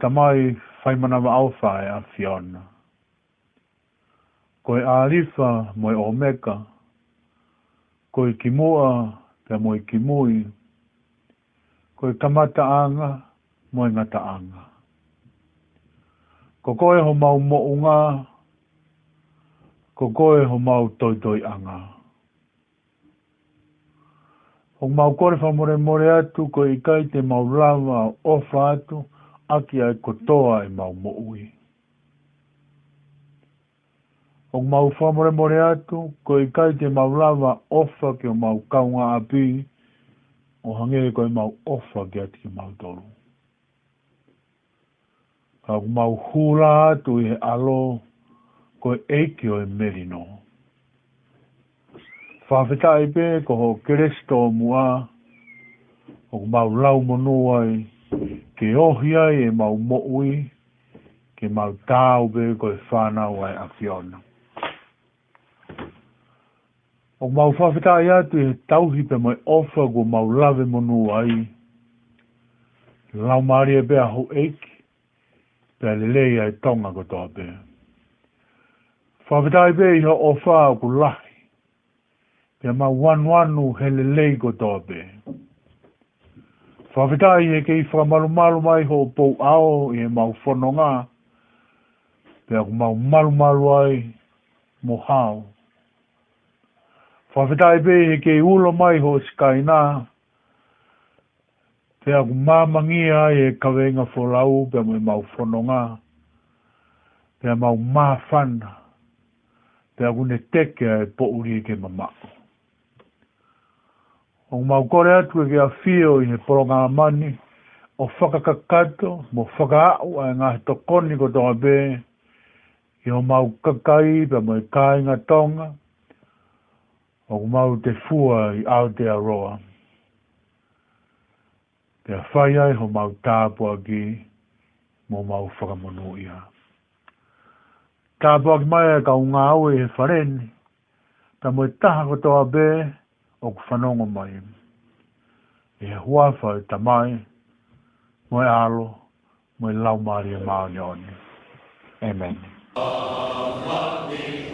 tamai whai mana wa alfa e a Fiona. Koe alifa moe omeka, koe kimua te moe kimui, koe kamata anga moe ngata anga. Ko koe ho mau mo unga, ko koe ho mau toitoi anga. Ho mau kore wha more more atu, koe ikai te mau lava ofa atu, atu, aki ai kotoa e mau moui. O mau whamore more atu, ko i kai te mau lava ofa ke o mau kaunga api, o hange e ko i mau ofa ki ati ki mau tolu. A o mau hula atu i he alo, ko i e eiki o i e merino. Whawhetai pe, ko ho kresto o mua, o mau lau monuai, ke ohia e mau moui, ke mau tāu be ko e whānau ai awhiona. O mau whawhita ai atu e tauhi pe mai ofa ko mau lawe monu ai. Lau maari e bea hau eiki, pe ale lei ai tonga ko tō bea. Whawhita ai bea iha ofa o ku lahi, pe mau wanwanu hele lei ko tō bea. Whawhetai e kei whamaru maru mai ho pou ao e mau whono ngā. Pea ku mau maru maru ai mo hao. Whawhetai pe e kei ulo mai ho skai nā. Pea ku mamangi ai e kawenga wholau pea mo e mau whono ngā. Pea mau mafana. Pea ku ne teke e pouri e ke mamako o mau kore atu e kia fio i ne poronga mani, o kakato, mo whakaau a ngahi tokoni ko tonga bē, i o mau kakai pa mo i kāinga tonga, o mau te fua i Aotearoa. Te a whai ai ho mau tāpua ki, mo mau whakamonu ia. Tāpua ki mai e ka unga au e whareni, pa mo i taha ko tonga bē, o ku whanongo mai. E hua whau ta mai, mo e alo, mo lau maari e maa oni. Amen. Amen.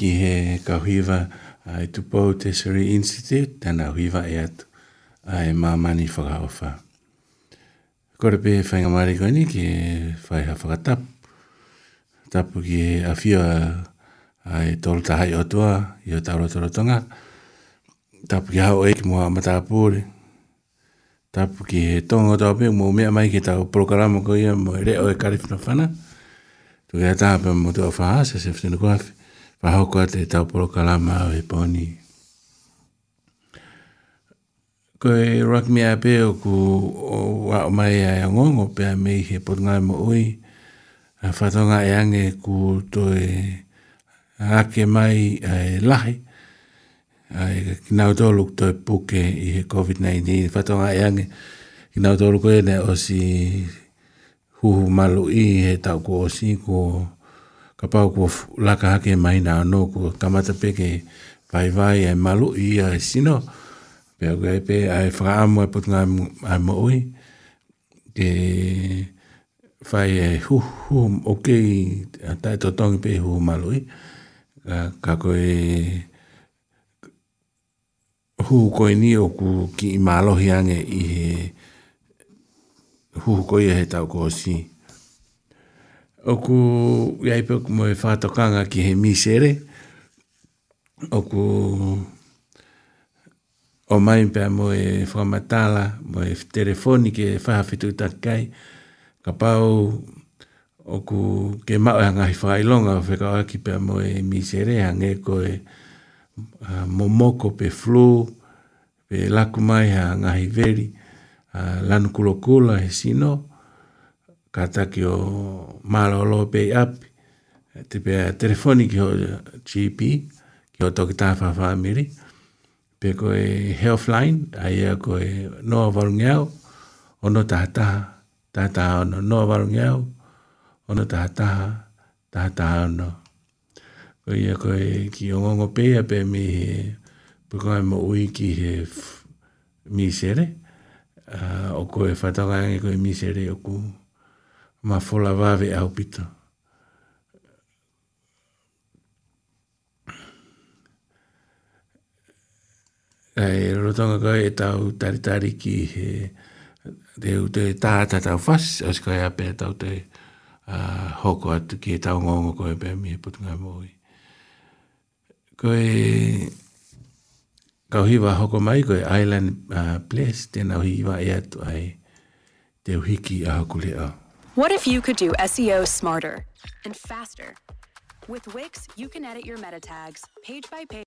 ki he ka huiwa ai tu pau te Surrey Institute, tana huiwa e atu ai e mamani whakaofa. Kore pe e whaingamare koe ni ki e whaiha whakatap, tapu ki e awhiwa ai tolu tahai o tua, i o taro toro tonga, tapu ki hao e ki mua matapuri, tapu ki he tonga toa pe, mua mea mai ki tau programo koe ia, mua e reo e karifna whana, tu kia tāpe mua tua whaha, se se whtina kua whi whahoko e e a te tāporo ka lama au e pōni. Ko rakmi a pē ku o wā o mai a e ngongo a mei he pot ngai mo oi. a whatonga e ange ku toi ake mai a e lahi, a e kinau tōlu tō e puke i he COVID-19, whatonga e ange kinau tōlu ko ne o si huhu malu i he tau ku o si ku o ka pau kua laka hake mai nā anō kua kamata peke vai vai e malu i a e sino pe au e pe a e whakaamu e putunga a e maui ke whai e hu hu ok a tai to tongi pe hu malu i ka, ka koe hu koe ni o ku ki i malohi ange i he hu koe he tau koe si oku yai pe ku moe fato kanga ki he misere oku o mai pe moe fomatala moe telefoni ke fa fitu takai kapau oku ke ma e anga hi fai longa fe ka ki pe moe misere ange ko e uh, momoko pe flu pe lakumai anga hi veri uh, lanukulokula he sino he sino kataki o malolo pe ap te pe telefoni ki o GP ki o toki tafa family pe ko e health line ai e ko e no avalungeau o no tata tata o no no avalungeau o no tata tata o no ko e ko e ki o ngongo pe pe mi he pe ko e mo ui ki he mi sere o ko e fatoka e ko e mi sere o ko e ma fola vave au pito. Ai, rotonga koe e tau taritari ki he te ute tāta tau whas, o si koe ape tau te uh, hoko atu ki e tau ngongo koe pe mihe putunga mōi. Koe kauhiwa hoko mai koe Island uh, Place, tēnau hiwa e atu ai te uhiki a hokule au. What if you could do SEO smarter and faster? With Wix, you can edit your meta tags page by page.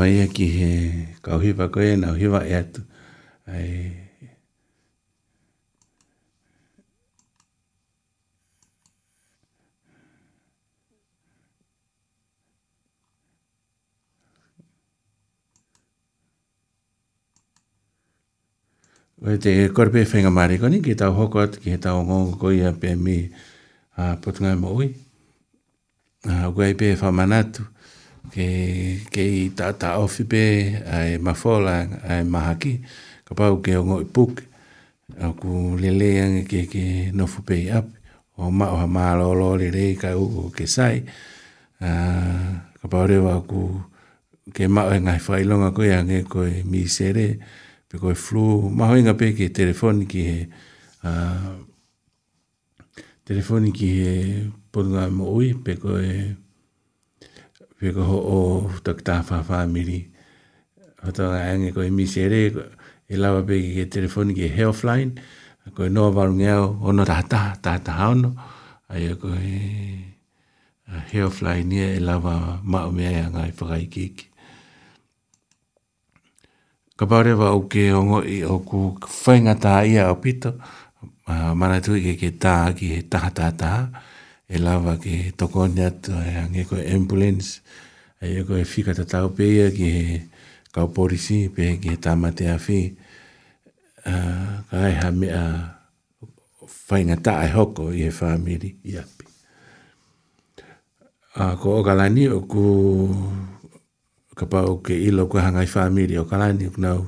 mai e ki he kauhiwa koe, nau hiwa e atu. Ai... Koe te korpe whenga maare koni, ki tau hokot, ki he tau ngongo koi a pe mi a potungai mo ui. Koe i pē whamanatu. Koe ke ke ta ta ofipe ai mafola ai mahaki haki ka pau ke ngo ipuk aku lele yang ke ke no fupe ap o ma o ma lo lo lele ka u ke sai a ka pau re wa ku ke ma o e ngai fai longa ko yang ko mi sere pe ko flu ma ho pe ke telefon ki he a telefon ki he pon ngai mo ui pe ko e, Whika ho o tak tā wha wha miri. Hato ngā ange ko e misi ere, e lawa pe ke telefoni ke health line, ko e noa varu ngeo, ono tata, tata haono, ai ko e health line ia e lawa mao mea ia ngai whakai kiki. Ka pāre wa uke o ngoi o ku whaingata ia o pito, uh, manatui ke ke tā ki he taha tā taha, taha e lava ki tokone atu e ange ko ambulance e ia ko e fika ta tau peia ki he kau porisi pe ki he tamate a fi ka ai ha mea whainga ta ai hoko i he whamiri i api a ko o galani o ku ka pau ke ilo ku hangai whamiri o galani o kunau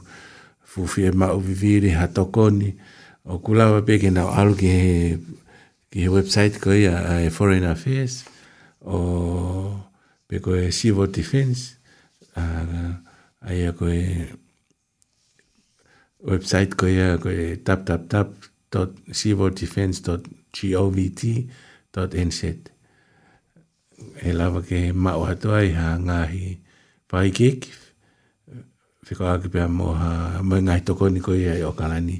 fufi e mau viviri ha tokone o ku lava pe ki nau alu ki he ki he website ko ia a e Foreign Affairs o pe ko e Civil Defense a, a ia ko e website ko ia ko e www.civildefense.govt.nz e lava ke mao hatua i ha ngahi pai kik whiko aki pia mo ha mo ngahi toko ni ko ia i okalani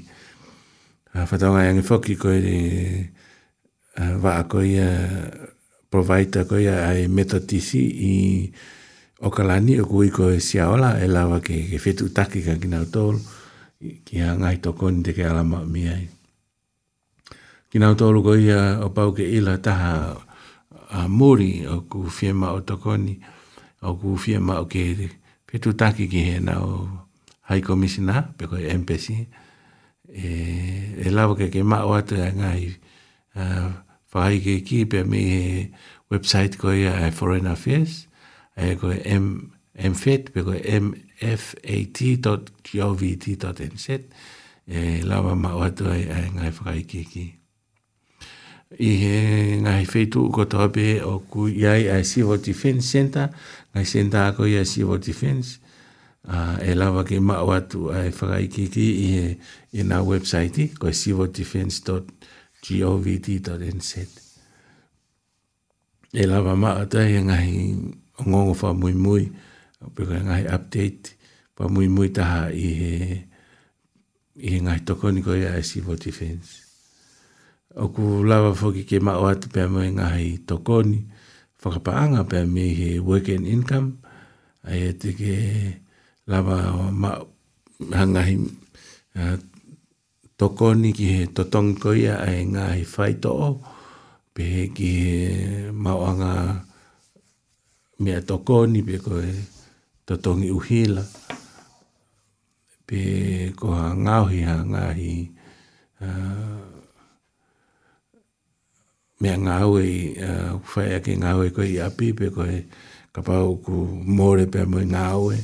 a whatonga yangi whoki ko e va eh, a coia eh, provaita coia eh, ai metatisi i o kalani o kui ko si ola e lava ke ke fetu taki ka kina tolu ki a ngai toko ni te ke ala ma mi ai kina tolu ko ia o pau ke ila taha a muri o ku fiema o toko ni o ku fiema o ke fetu taki ki he na o hai komisina pe koi MPC e, e lava ke ke ma o atu a e ngai Uh, whaige ki pe mi website ko ia e Foreign Affairs, e ko M, mfet, pe ko mfat.govt.nz, e lawa ma o atu ai e ngai whaige ki. I he ngai feitu ko tope o ku iai a Civil Defence Center, ngai senta ko ia Civil Defence, Uh, e lawa ke mawatu ai whakaikiki i, i na website i, ko civildefense.org govt.nz. E lava maa tai e ngahi ngongo wha mui mui, pika e ngahi update, wha mui mui taha i he, i he ngahi tokoni koe a Civil Defence. O ku lava foki ke maa watu pia mui ngahi tokoni, whakapaanga pia mui he work and income, a e te ke lava maa hangahi uh, tokoni ki he totong koia ai ngā he whaito o, pe ki he mauanga mea tokoni pe ko he totongi uhila, pe ko ha ngāhi ha ngāhi uh, mea ngāhi uh, whai ake ngāhi koi i api pe ko he kapau ku mōre pe mō ngāhi,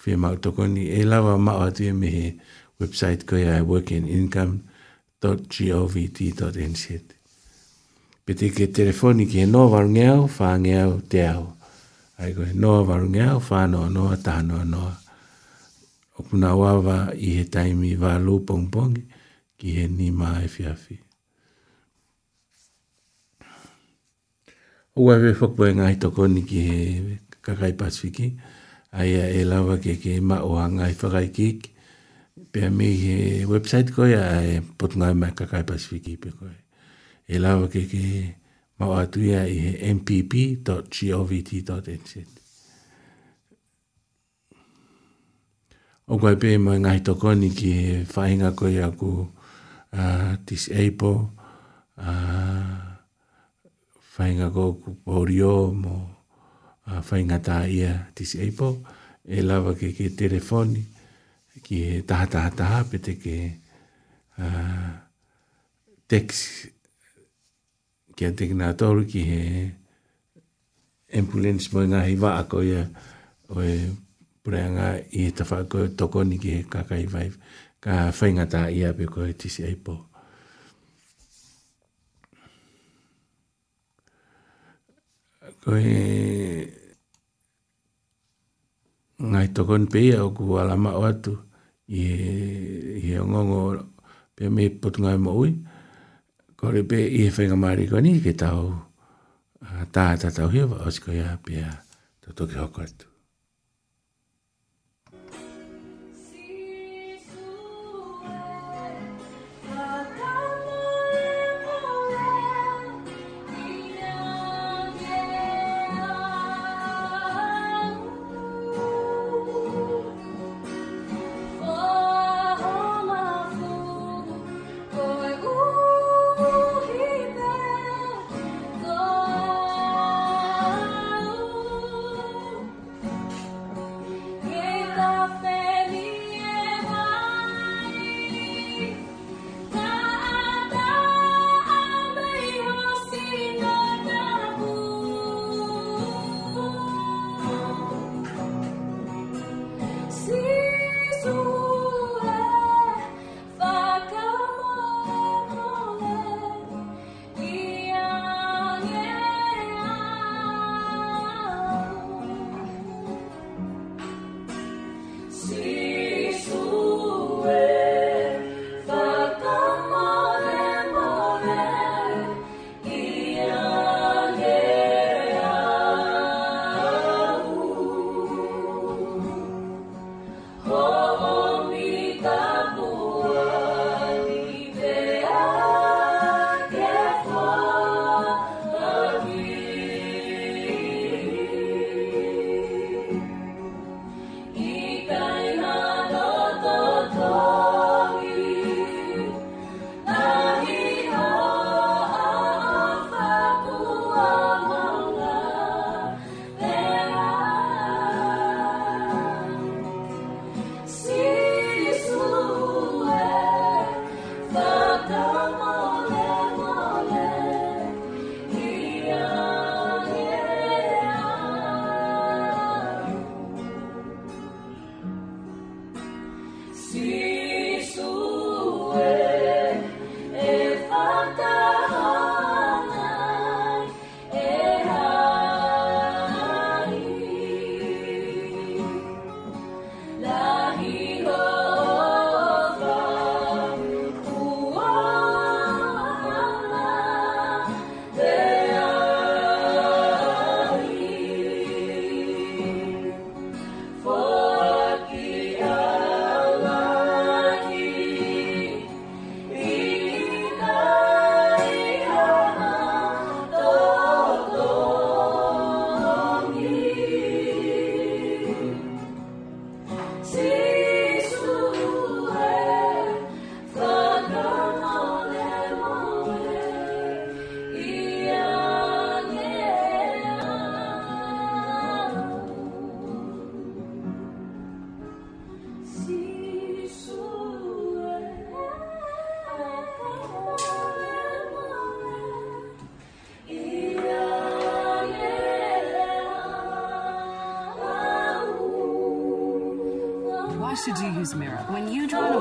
whi mau tokoni, e lawa mau atu e me he, website ko ai workingincome.govt.nz. Pete ke telefoni ke no varungeau, whaangeau, te au. Ai koe, no varungeau, whanoa noa, tānoa noa. O kuna wawa i he taimi wā lūpongpongi ki he ni māe fiafi. Ua we whakwe ngai toko ni ki he kakai pasifiki. Ai e lawa ke ke ma o ngai whakai kiki pia mi he website koe a e potongai mai kakai Pasifiki pe koe. E lawa ke ke mau atuia i he mpp.govt.nz. O koe pe mai ngai toko ni ki he whahinga koe a ku uh, disable uh, whahinga koe ku porio mo uh, whahinga tā ia disable e lawa ke ke telefoni 0800 ki he taha taha taha pe te ke uh, teks ki a te kina tōru ki he ambulance mo ngā hiwa a koia o e pureanga i he tawha a koia toko ni ki he kakai vai ka whaingata i a pe koe tisi aipo. Koe ngai toko ni pe ia o ku alama o atu. O atu i i o ngongo pe me potunga i e maui ko re pe i he whainga maari ko ni ke tau tā tā tau hiwa o siko ia pe a tō toki hoko atu. News Mirror. When you draw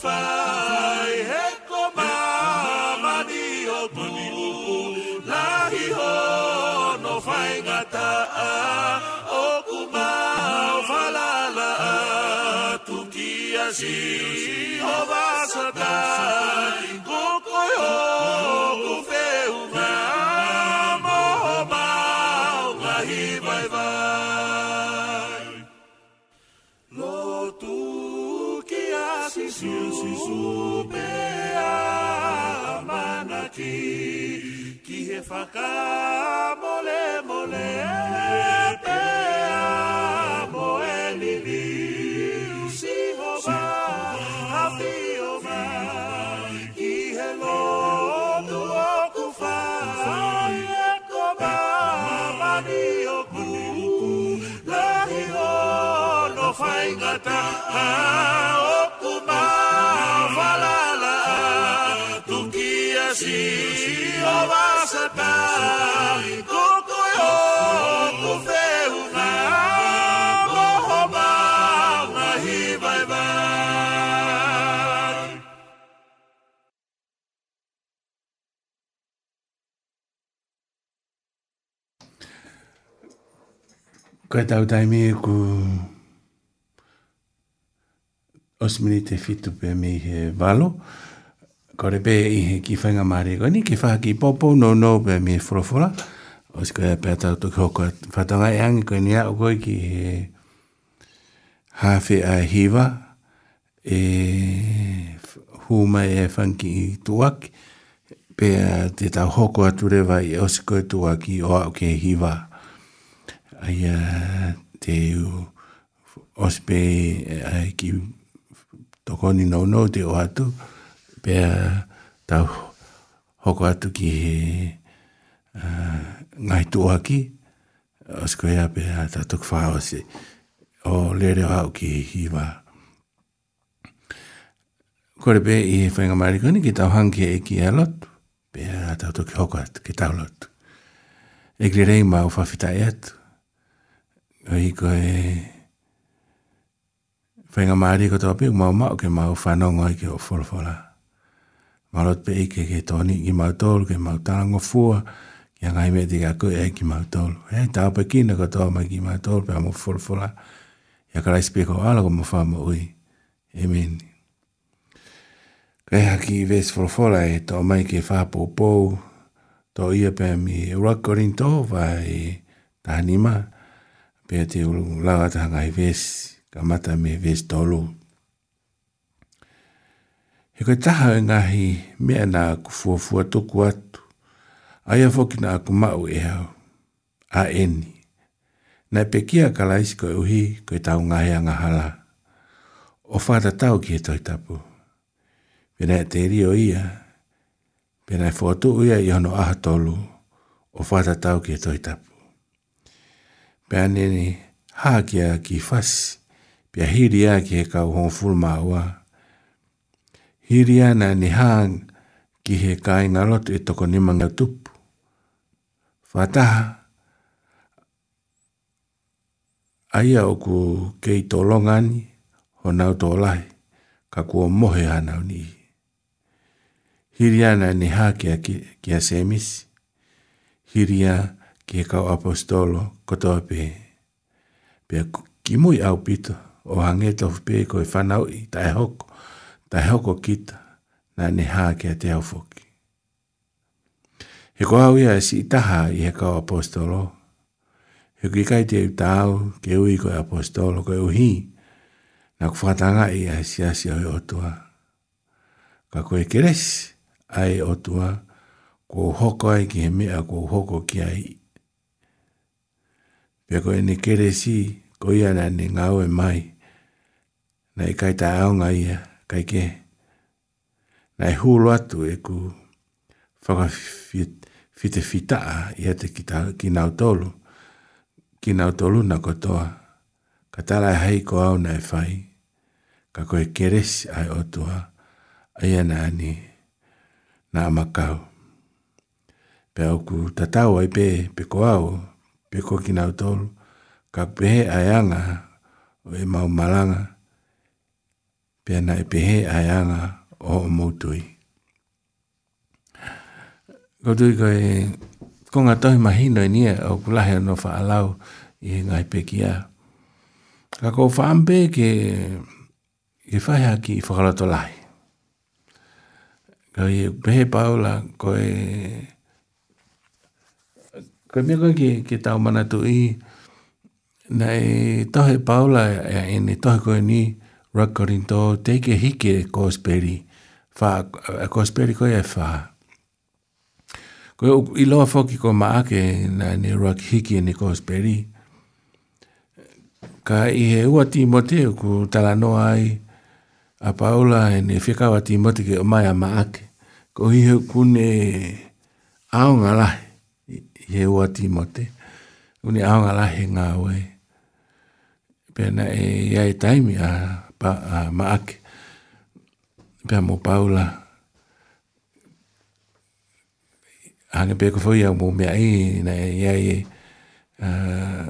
fai e come madio oh bu la hi no fai ngata o kuma falala, tu tukia si o basata Koko yo ku feu faka mole mole pe amo elili si hova afi hova ki helo tu okufa ekoba o oku lahi ho no faingata koe tau taimi e ku osmini te fitu pe mi he valo, kore pe i he ki whainga maare koe ni, ki wha ki popo, no no pe mi he furofura, osi koe pe atau tuk hoko whatanga e angi koe ni a koe ki he hawhi a hiwa, e huma e whanki i tuaki, pe te tau hoko atu rewa i osi koe tuaki o au ke hiwa ai a te ospe ai ki tokoni no no te o atu pe a tau hoko atu ki he ngai tu aki osko ea pe a tatuk whao se o le o au ki hiwa kore pe i whainga marikoni ki tau hanke e ki alotu pe a tatuk hoko atu ki tau lotu e gri rei mau whawhita e ai ko e fenga mari ko tapi ma ma ke mau fa no ngai ke for for la ma lot pe ke ke toni ki ma tol ke ma ta ngo fu ki ngai me diga ko e ki ma tol e ta pe ki na ko to ma ki ma tol pe mo for for la ya ka rais ko ala ko mo fa mo ui amen Kei haki i vēs wholawhola e tō mai ke whāpōpō, tō ia pēmi e rakorin to vai tāni maa pe te ulu lawa ta hanga he ves, ka mata me ves tolu. He koe taha e ngahi mea nā ku fuafua tuku atu, aia foki nā ku mau e hau, a eni. Nai pe kia ka laisi koe uhi koe tau ngahi anga hala. O whata tau ki he toi tapu. Pena e te rio ia, pena e fuatu ia i hono aha tolu, o whata tau ki he toi tapu pia nini hakia ki fasi, pia hiri ya ki heka uhonful mawa. Hiri ya na ni hang ki heka inga lotu itoko e ni manga tupu. Fataha, aia oku kei to longani, honau to lai, ka kuo mohe hanau ni. Hiri ya na ni hakia ki, ki asemisi, hiri ya na ki he kau apostolo kotoa pe. Pea ki mui au pito, o hange tofu pe koe whanau i tai hoko, tai hoko kita, nā ne hā kia te au foki. He ko au ia si itaha i he kau apostolo, he ki kai te i tau ke ui koe apostolo koe uhi, nā ku whatanga i a si asi oi otua. Ka koe keres ai otua, ko hoko ai ki he mea, ko hoko ki ai Pia koe ni kere si, ko ia na ni ngau e mai. Na i kai aonga ia, kai ke. Na i hulu atu e ku whaka fite fitaa ia te ki, ta, ki nau tolu. Ki na kotoa. Ka tala hei ko au na e whai. Ka koe keresi ai o tua. Aia na ani na makau. Pia oku tatau ai pe, pe ko pe ko ki nau tolu ka pehe ayanga o e mau malanga pe ana e pehe ayanga o o moutui. Ko tui ko e ko ngā tohi mahino e nia o kulahe no whaalau i e ngai pe kia. Ka ko whaampe ke i whahe haki i whakaroto lai. Ka i e pehe paula ko e... Ka mea kai ki, ki tau mana tu i, nei tohe paula e a e ene, tohe koe ni, rakorin tō, teike hike e kōsperi, fā, e kōsperi koe e fā. Koe i loa fōki ko maake, na ne rak hike e ne kōsperi, ka i he ua tīmoteo ku tala noa ai, a paula e ne whikawa tīmote ke o mai a maake, ko i he kune aonga lahi, Yehua Timote. Uni aonga lahe ngā wei. Pena e iai e taimi a, pa, a maake. Pena mo Paula. Hange peko fau iau mo mea i na iai e. Uh,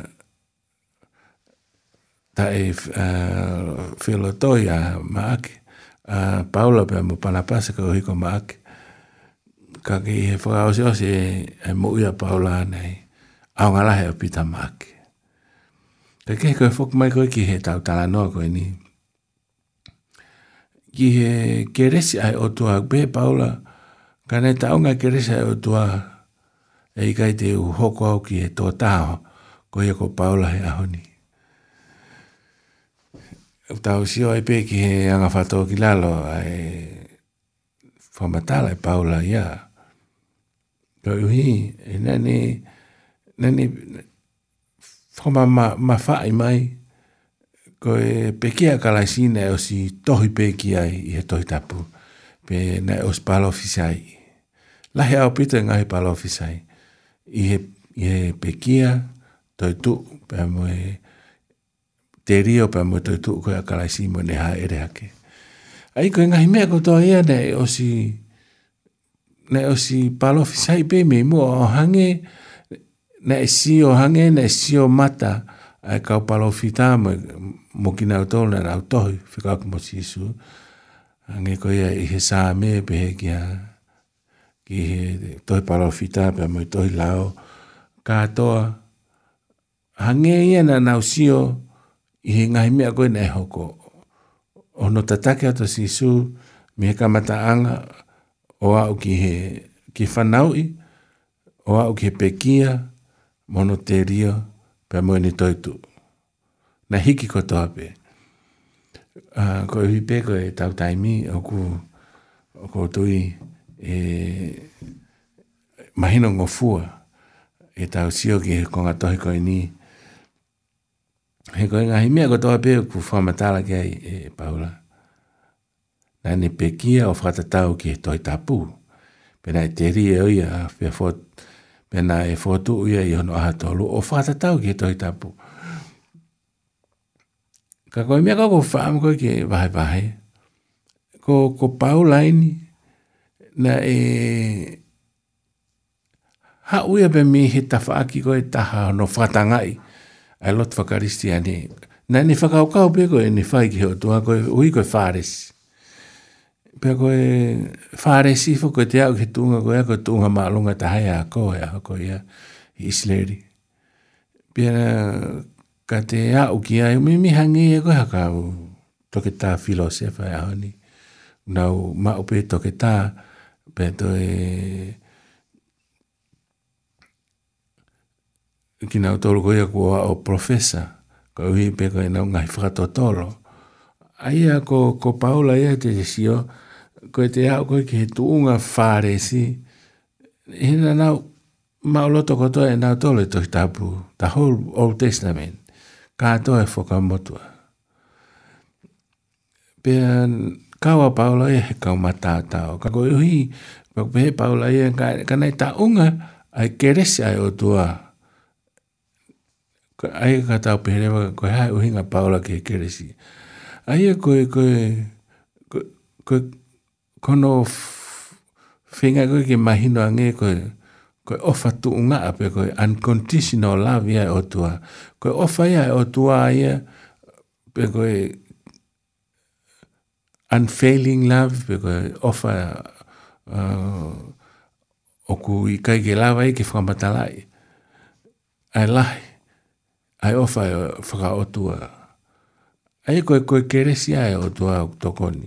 ta e uh, filotoi a maake. Uh, Paula pena mo panapase ka uhiko maake ka ke he whakao se ose e, e mo ia paula nei. Au ngā lahe o pita māke. Ka ke koe whok mai koe ki he tau tala noa koe ni. Ki he keresi ai o tua be paula. Ka nei taunga keresi ai o tua e i kai te u hoko au ki he tō tāho ko ia ko paula he ahoni. U tau si o e pē ki he anga whatō ki lalo ai whamatala e paula ia. Yeah. Pe o hi, e nene, nene, thoma ma, ma whae mai, ko e pekea kalaisine o si tohi pekea i he tohi tapu, pe na e os palo fisai. Lahe au pita ngahi palo fisai, i he, i he pekea, toi tu, pe mo e, te rio pe mo toi tu, ko e kalaisine mo ne ha ere hake. Ai ko e ngahi mea ko toa ia ne, o si, na o si palo fisai pe me mo o hange na e si o hange na e si o mata a e kau palo fita mo, mo kina o tolu na rau tohi fika kumo si isu hange ko ia i he saa pe he ki ha ki he tohi palo fita pe mo i tohi lao katoa hange ia na nau si o i he ngahi mea koe na e hoko ono tatake ato si isu me he kamata anga o au ki he ki whanaui, o au ki he pekia, mono te rio, pe mweni toitu. Na hiki ko toa pe. Uh, ko hui pe ko e tau taimi, o ku o ko tui e mahino ngō fua e tau sio ki he konga tohi ko ni. He koe ngā himea ko toa pe ku whamatala ki ai e, e paula ane pekia o whakatatau ki he toi tapu. Pena e te ria oia, pena e fotu oia i hono aha tolu, o whakatatau ki he toi tapu. Ka koe mea kako wha koe ki vahe vahe. Ko, ko pau laini, na e... Ha uia pe mi he tawha aki koe taha no whakatangai. Ai lot whakaristi ane. Na ne whakaukau pe koe ni whai ki he otua koe, ui koe whāresi pe ko e fare si fo ko te au ke tunga ko e ko tunga ma lunga ta hai a ko e a ko ia is lady pe na ka te au ki ai mi mi hangi e ko haka u toke ta filosofa e honi na u ma upe toke ta pe to e ki na utoro ko ia ko o professor ko hi pe ko e na ngai fra to toro Aia ko, ko Paula ia te sio, ko te ao koe ki he tuunga whāresi, ina na nau mauloto koto e nau tole to i tapu, the whole Old Testament, ka to e whakamotua. Pea kawa paula e he kau o ka koe uhi, pa pehe paula e ka, ka nei taunga ai keresi ai o tua, ai ka ta tau pehelewa koe hai uhinga paula ki he keresi. Ai e ko koe, koe, kono whinga koe ki mahino ange koe, koe ofa tu unga ape koe unconditional love ia e o tua. Koe ofa ia e o tua ia pe koe unfailing love pe koe ofa uh, oku i kai ke lava i ke whakamatalai. Ai lahi, ai ofa ia e whaka o tua. Ai koe koe keresi ai o tua tokoni. Ai koe koe keresi ai o tua tokoni.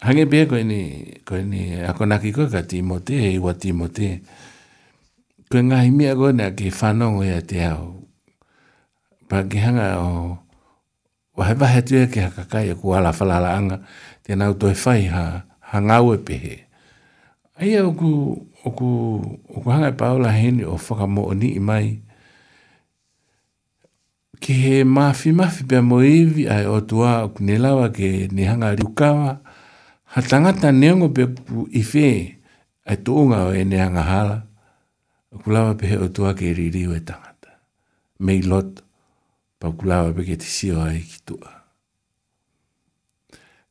Hange pia koe ni, koe ni akonaki koe ka Timote, e iwa Timote. Koe ngahi mia koe ni ake whanongo ia te au. Pa ki hanga o, wahe wahe tue ke hakakai e kua ala falala anga, tēnā uto e whai ha, ha ngāwe pehe. Ai au ku, oku, oku hanga e paula heni o whakamo o ni imai, Ke he mafi mafi pia mo iwi ai o tua o kunelawa ke ni hanga rukawa, ha tangata neongo pe pu ife a tōnga o e neanga hala, kulawa pe he o tua ke ririu e tangata. Mei lot, pa kulawa pe ke te sio ai ki tua.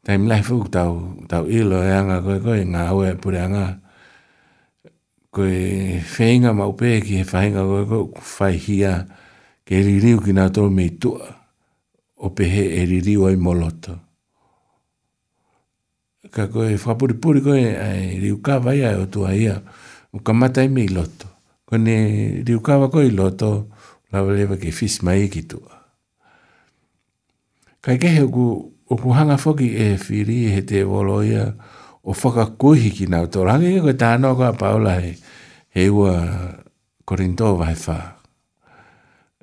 Taim lai fuk tau, tau ilo e anga koe koe, ngā hau e pure anga, koe whainga maupe ki he whainga koe koe, whai hia ke ririu ki nga tō mei tua, o pe he e ririu ai moloto ka koe whapuri puri koe ai riu kawa ia e o tua ia o ka matai mei loto. Kone riu kawa koe loto lawa lewa ke fis mai ki tua. Ka ike he oku, oku hanga foki e whiri e he te wolo ia o whaka kuhi ki nao tō rangi koe tāno koe paula he he ua korintova he wha.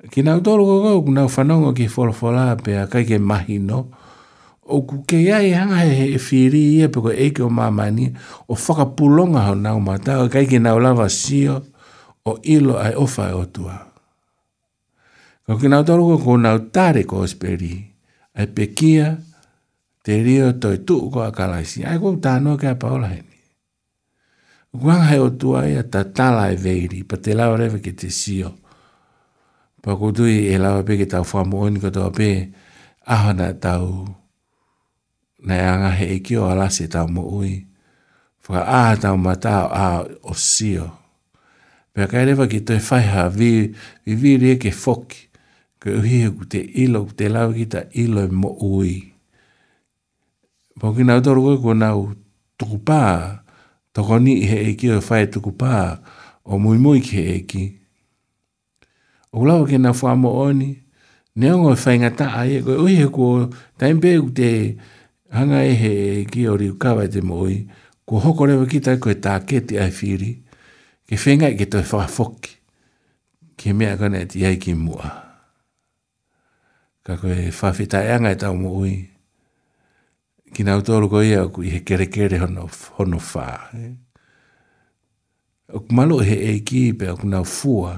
Ki nao tōru koe koe oku ki wholawhola pe a kaike mahi no. Kaike o ku ke ia i e hanga he he whiri ia e, pe eike o mamani o whakapulonga ho nau mata o kaike nau lava sio o ilo ai ofa e otua. Ko ki nau toru ko nau tare ko osperi ai pekia te rio toi tuu ko akalaisi ai ko tano ke a paola heni. Kuang hai otua ia e, ta tala e veiri pa te lau rewe ke te sio. Pa kutui e lau pe ke tau whamu oni ko tau pe ahana tau tau na yanga he e kio ala se tau mo Whaka a ah, tau mata a o sio. Pea kai rewa ki toi whaiha vi, vi vi ke foki. Ke uhi he ku te ilo, ku te lau ki ta ilo i e mo ui. Pauki nau toru koe ko nau tuku pā, toko ni he e kio e whai tuku pā, o mui mui ki he e ki. O lau ke nau whaamo oni, neongo e whaingata aie, koe uhi he ku taimpe ku te kia, hanga e he e ki o riu kawa te moi, ko hoko rewa ki tai koe tā ke te ai whiri, ke whenga ke toi whakafoki, ke mea kone ti ai ki mua. Ka koe whawhita e angai tau moi, ki nau tōru koe ia ku i he kere kere hono, hono whā. O ku malo he e ki pe o ku nau fua,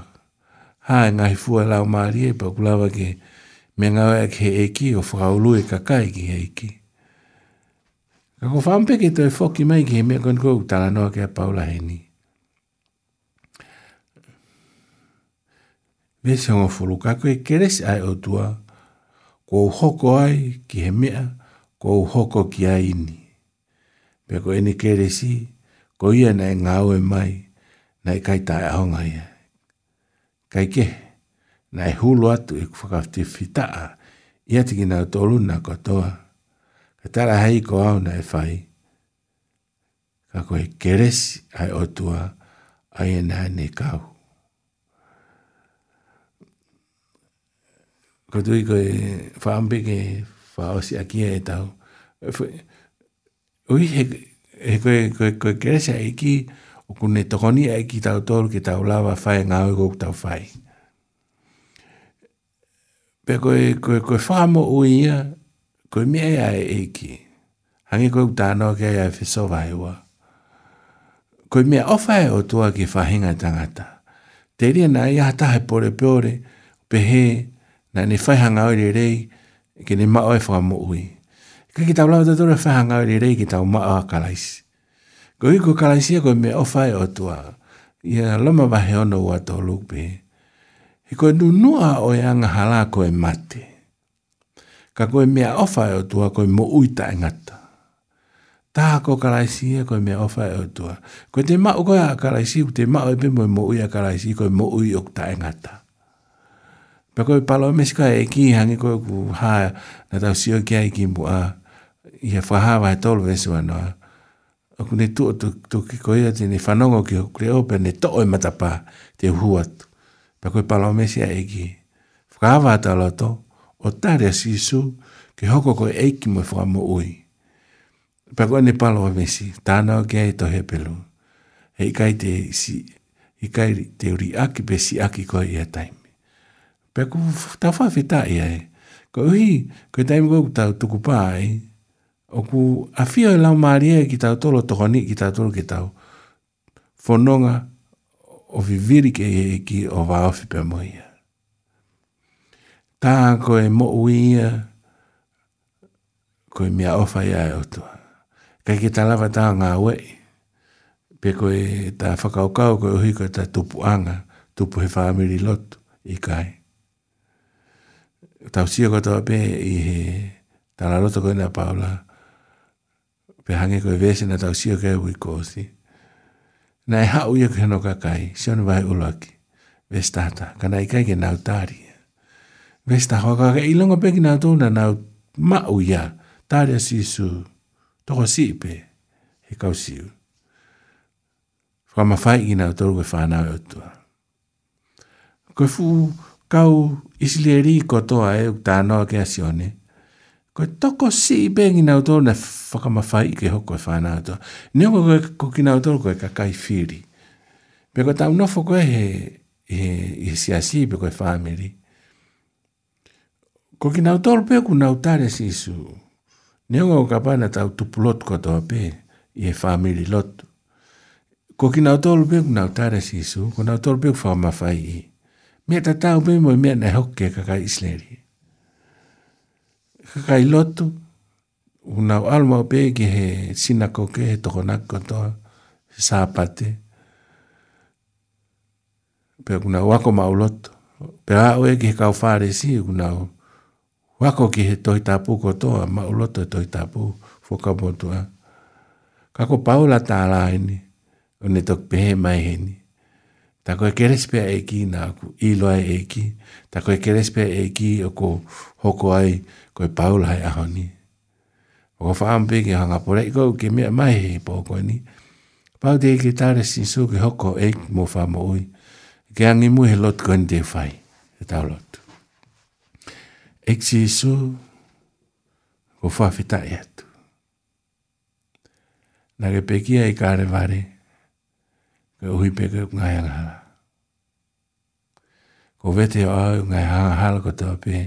ha e ngahi fua lau maari e pe o ku lawa ke, me ngawe ak he e ki o whakaulu kakai ki he e ki. E ko whampe ki tō e whoki mai ki he mea kon kou tala noa ki a Paula Heni. Me se ngā whulu kako e keresi ai o tua, ko hoko ai ki he mea, ko hoko ki a ini. Me ko ene keresi, ko ia nei ngā oe mai, nei kai tae aonga ia. Kai ke, nei hulu atu e kwhakafti fitaa, ia tiki nā tolu nā katoa ka tara hei ko au na e whai. Ka koe keres ai o tua ai e nā ne kau. Ko tui koe whaambi ke whaosi a kia e tau. E ui he, he koe, koe, koe keres ai ki o kune tokoni ai ki tau tolu ki tau lava whai ngāu kou tau whai. Pe koe, koe, koe whaamo ui ia koe mea ia e eki. Hangi koe utanoa kia ia e whiso vai ua. Koe mea ofa e o tua ki whahinga tangata. Te ria nai ia tahe pore peore, pehe, na ni whaihanga oire rei, ki ni mao e whaamu ui. Ka ki tau lau te tura whaihanga oire rei ki tau mao a kalaisi. Koe iku kalaisia koe mea ofa e o tua. Ia loma vahe ono ua tolu pehe. He koe nunua o ianga e hala koe mate ka koe mea ofa e otua koe mo uita e ngata. Tā ko karaisi e koe mea ofa e otua. Koe te mao koe a karaisi, te mao e pimoe mo uia karaisi, koe mo ui okta e ngata. Pa koe palo e mesi koe e ki hangi koe ku haa na tau sio kia i kimbu a i e whahawa e tolu vesu anoa. Oku ne tu o tu, tu ki koe ati ne whanongo ki hukre ope ne to oi e matapa te huatu. Pa koe palo e mesi a e ki. Whahawa ata loto. Whahawa o tare a sisu ke hoko koe eiki mo fwa mo ui. Pako ane palo a mesi, tāna o kia e to he pelu. He ikai te, si, ikai te uri aki pe si aki koe ia taimi. Pako ta fwa fita ia e. Ko uhi, koe taimi koe kutau tuku pā e. O ku a fio e lau maari e ki tau tolo toko ni ki tau tolo ki tau. Fononga o viviri ke e ki o vaofi pe mo tā koe mo uia, koe mea ofa ia e otoa. Kei ki talawa tā ngā wei, pe koe tā whakaukau koe uhi koe tā tupu anga, tupu he whāmiri lotu i kai. Tau sio katoa pe i he tāna roto koe nā paula, pe hange koe vese na tau sio kei ui kōsi. Nā e hau ia koe no kakai, sio nu vai uloaki, vestata, kanai kai ke nautarie. Vesta ho ka ka ilonga peki na tūna na ma uia tāria sisu toko sipe he kau siu. Whama whai i nā tōru e whānau e utua. Koe fū kau isilieri ko toa e uk tānoa ke asione. Koe toko si i bengi nā tōru na whakama whai i ke hoko e whānau e utua. Nio koe koe kuki nā tōru koe ka kai whiri. Pe koe tāu nofo koe he, he, he, he siasi pe koe whāmeri. Koe Ko ki nau tolu pe ku nau tare si isu. Neonga o kapana tau tupulot kotoa pe i e family lot. Ko ki nau tolu pe ku nau tare si isu. Ko nau tolu pe ku whamawhai i. Mea ta tau pe mo mea na hoke kakai isleri. Kakai lotu. Unau alma pe ki he sinakoke he tokonak Sapate. Pe kuna wako mauloto. Pe a oe ki he kau whare si kuna o. Wako ki he toi tapu ko toa, ma uloto e toi tapu, foka botua. Kako paula ta ala hini, o ne tok pehe mai hini. Ta koe keres eki na aku, ilo eki. Ta koe keres eki o ko hoko ai, koe paula hai ahoni. O ko faam pege hanga pora, iko uke mea mai he po koe ni. Pau te eki tare sin su ki hoko eki mo faamu ui. Ke angi mu he lot koen te fai, he tau lot. Ex Yesu ko fa fita etu. Na ke pekia i kare vare ke uhi peke ngai angara. Ko vete o au ngai hanga hala ko tau pe.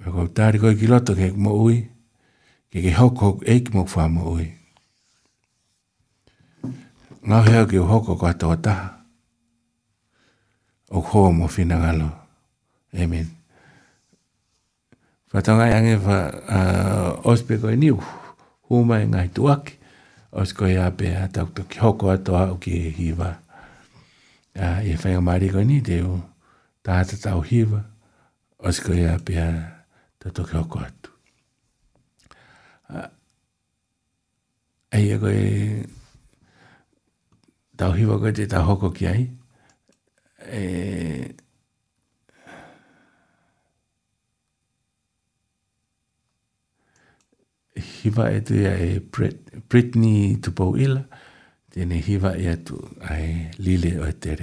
Pe ko tari ko i kiloto ke mo ui ke ke hok hok eik mo fa mo ui. Ngau heo ke hoko ko atoa taha. O koa mo finagalo. Amen. Whatanga i ange wha uh, ospe koe huma e ngai tuaki. Ose koe a pe a tauta ki hoko atoa o ki he hiva. Uh, e whainga maari koe ni te u tahata tau hiva. Ose koe a a tauta ki hoko atu. Uh, ai e koe tau hiva koe te tau hoko ki ai. E... hiva e te ai ya, Britney tu pau ila, tēne hiva e ya tu ai Lili o te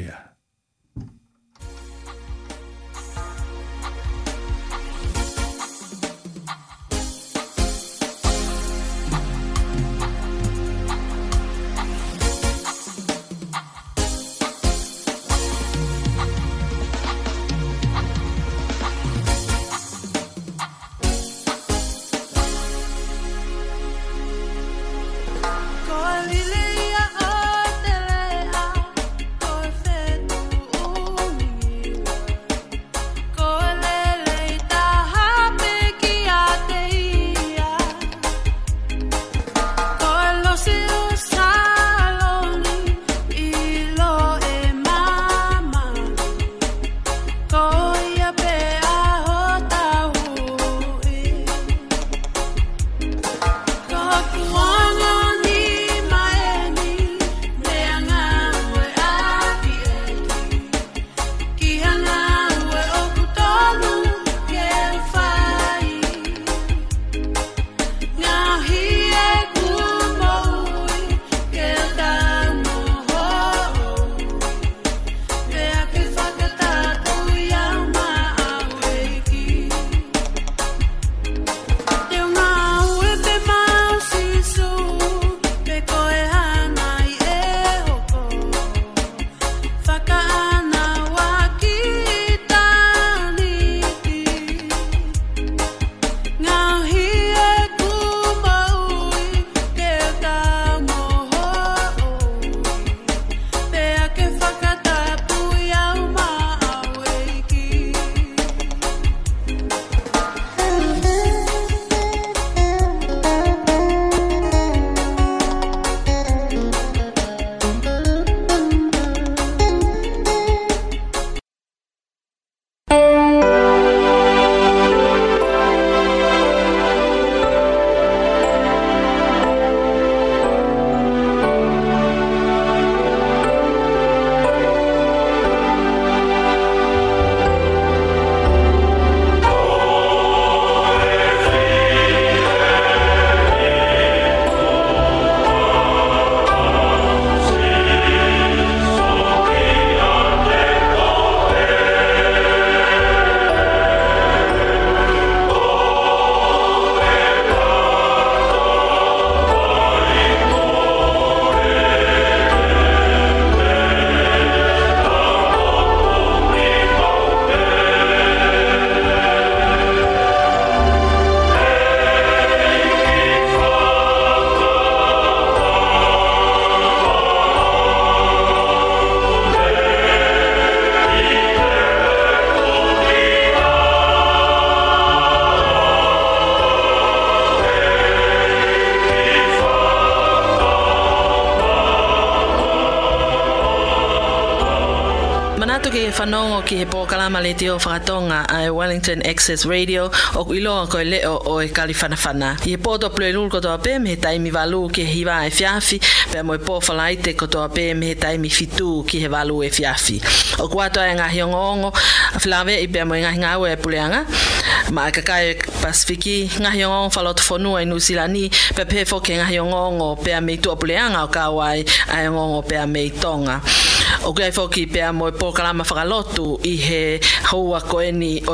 ki he pokalama le tio whakatonga a Wellington Access Radio o ku iloa koe leo o e kalifanafana. I he pōto plue lulu kotoa pē me he taimi walu ki he hiwa e fiafi pe mo e pōwhalaite kotoa pē me he taimi fitu ki he walu e fiafi. O kuatoa e ngahi ongo whilawe i pe mo e ngahi ngau e puleanga ma e kakai e pasifiki ngahi ongo whaloto whanua i nusilani pe pe fo ke ngahi ongo pe a meitua puleanga o kawai a ongo pe a meitonga. O kia foki pōkalama whakalotu i he houa o e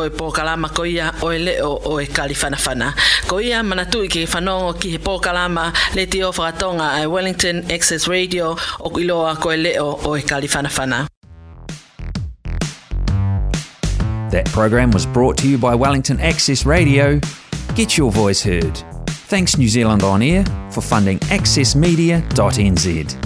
pōkalama ko ia o e leo o e Ko ia manatu i ke whanongo ki he pōkalama le te o whakatonga Wellington Access Radio o iloa ko e leo o e That program was brought to you by Wellington Access Radio. Get your voice heard. Thanks New Zealand On Air for funding accessmedia.nz.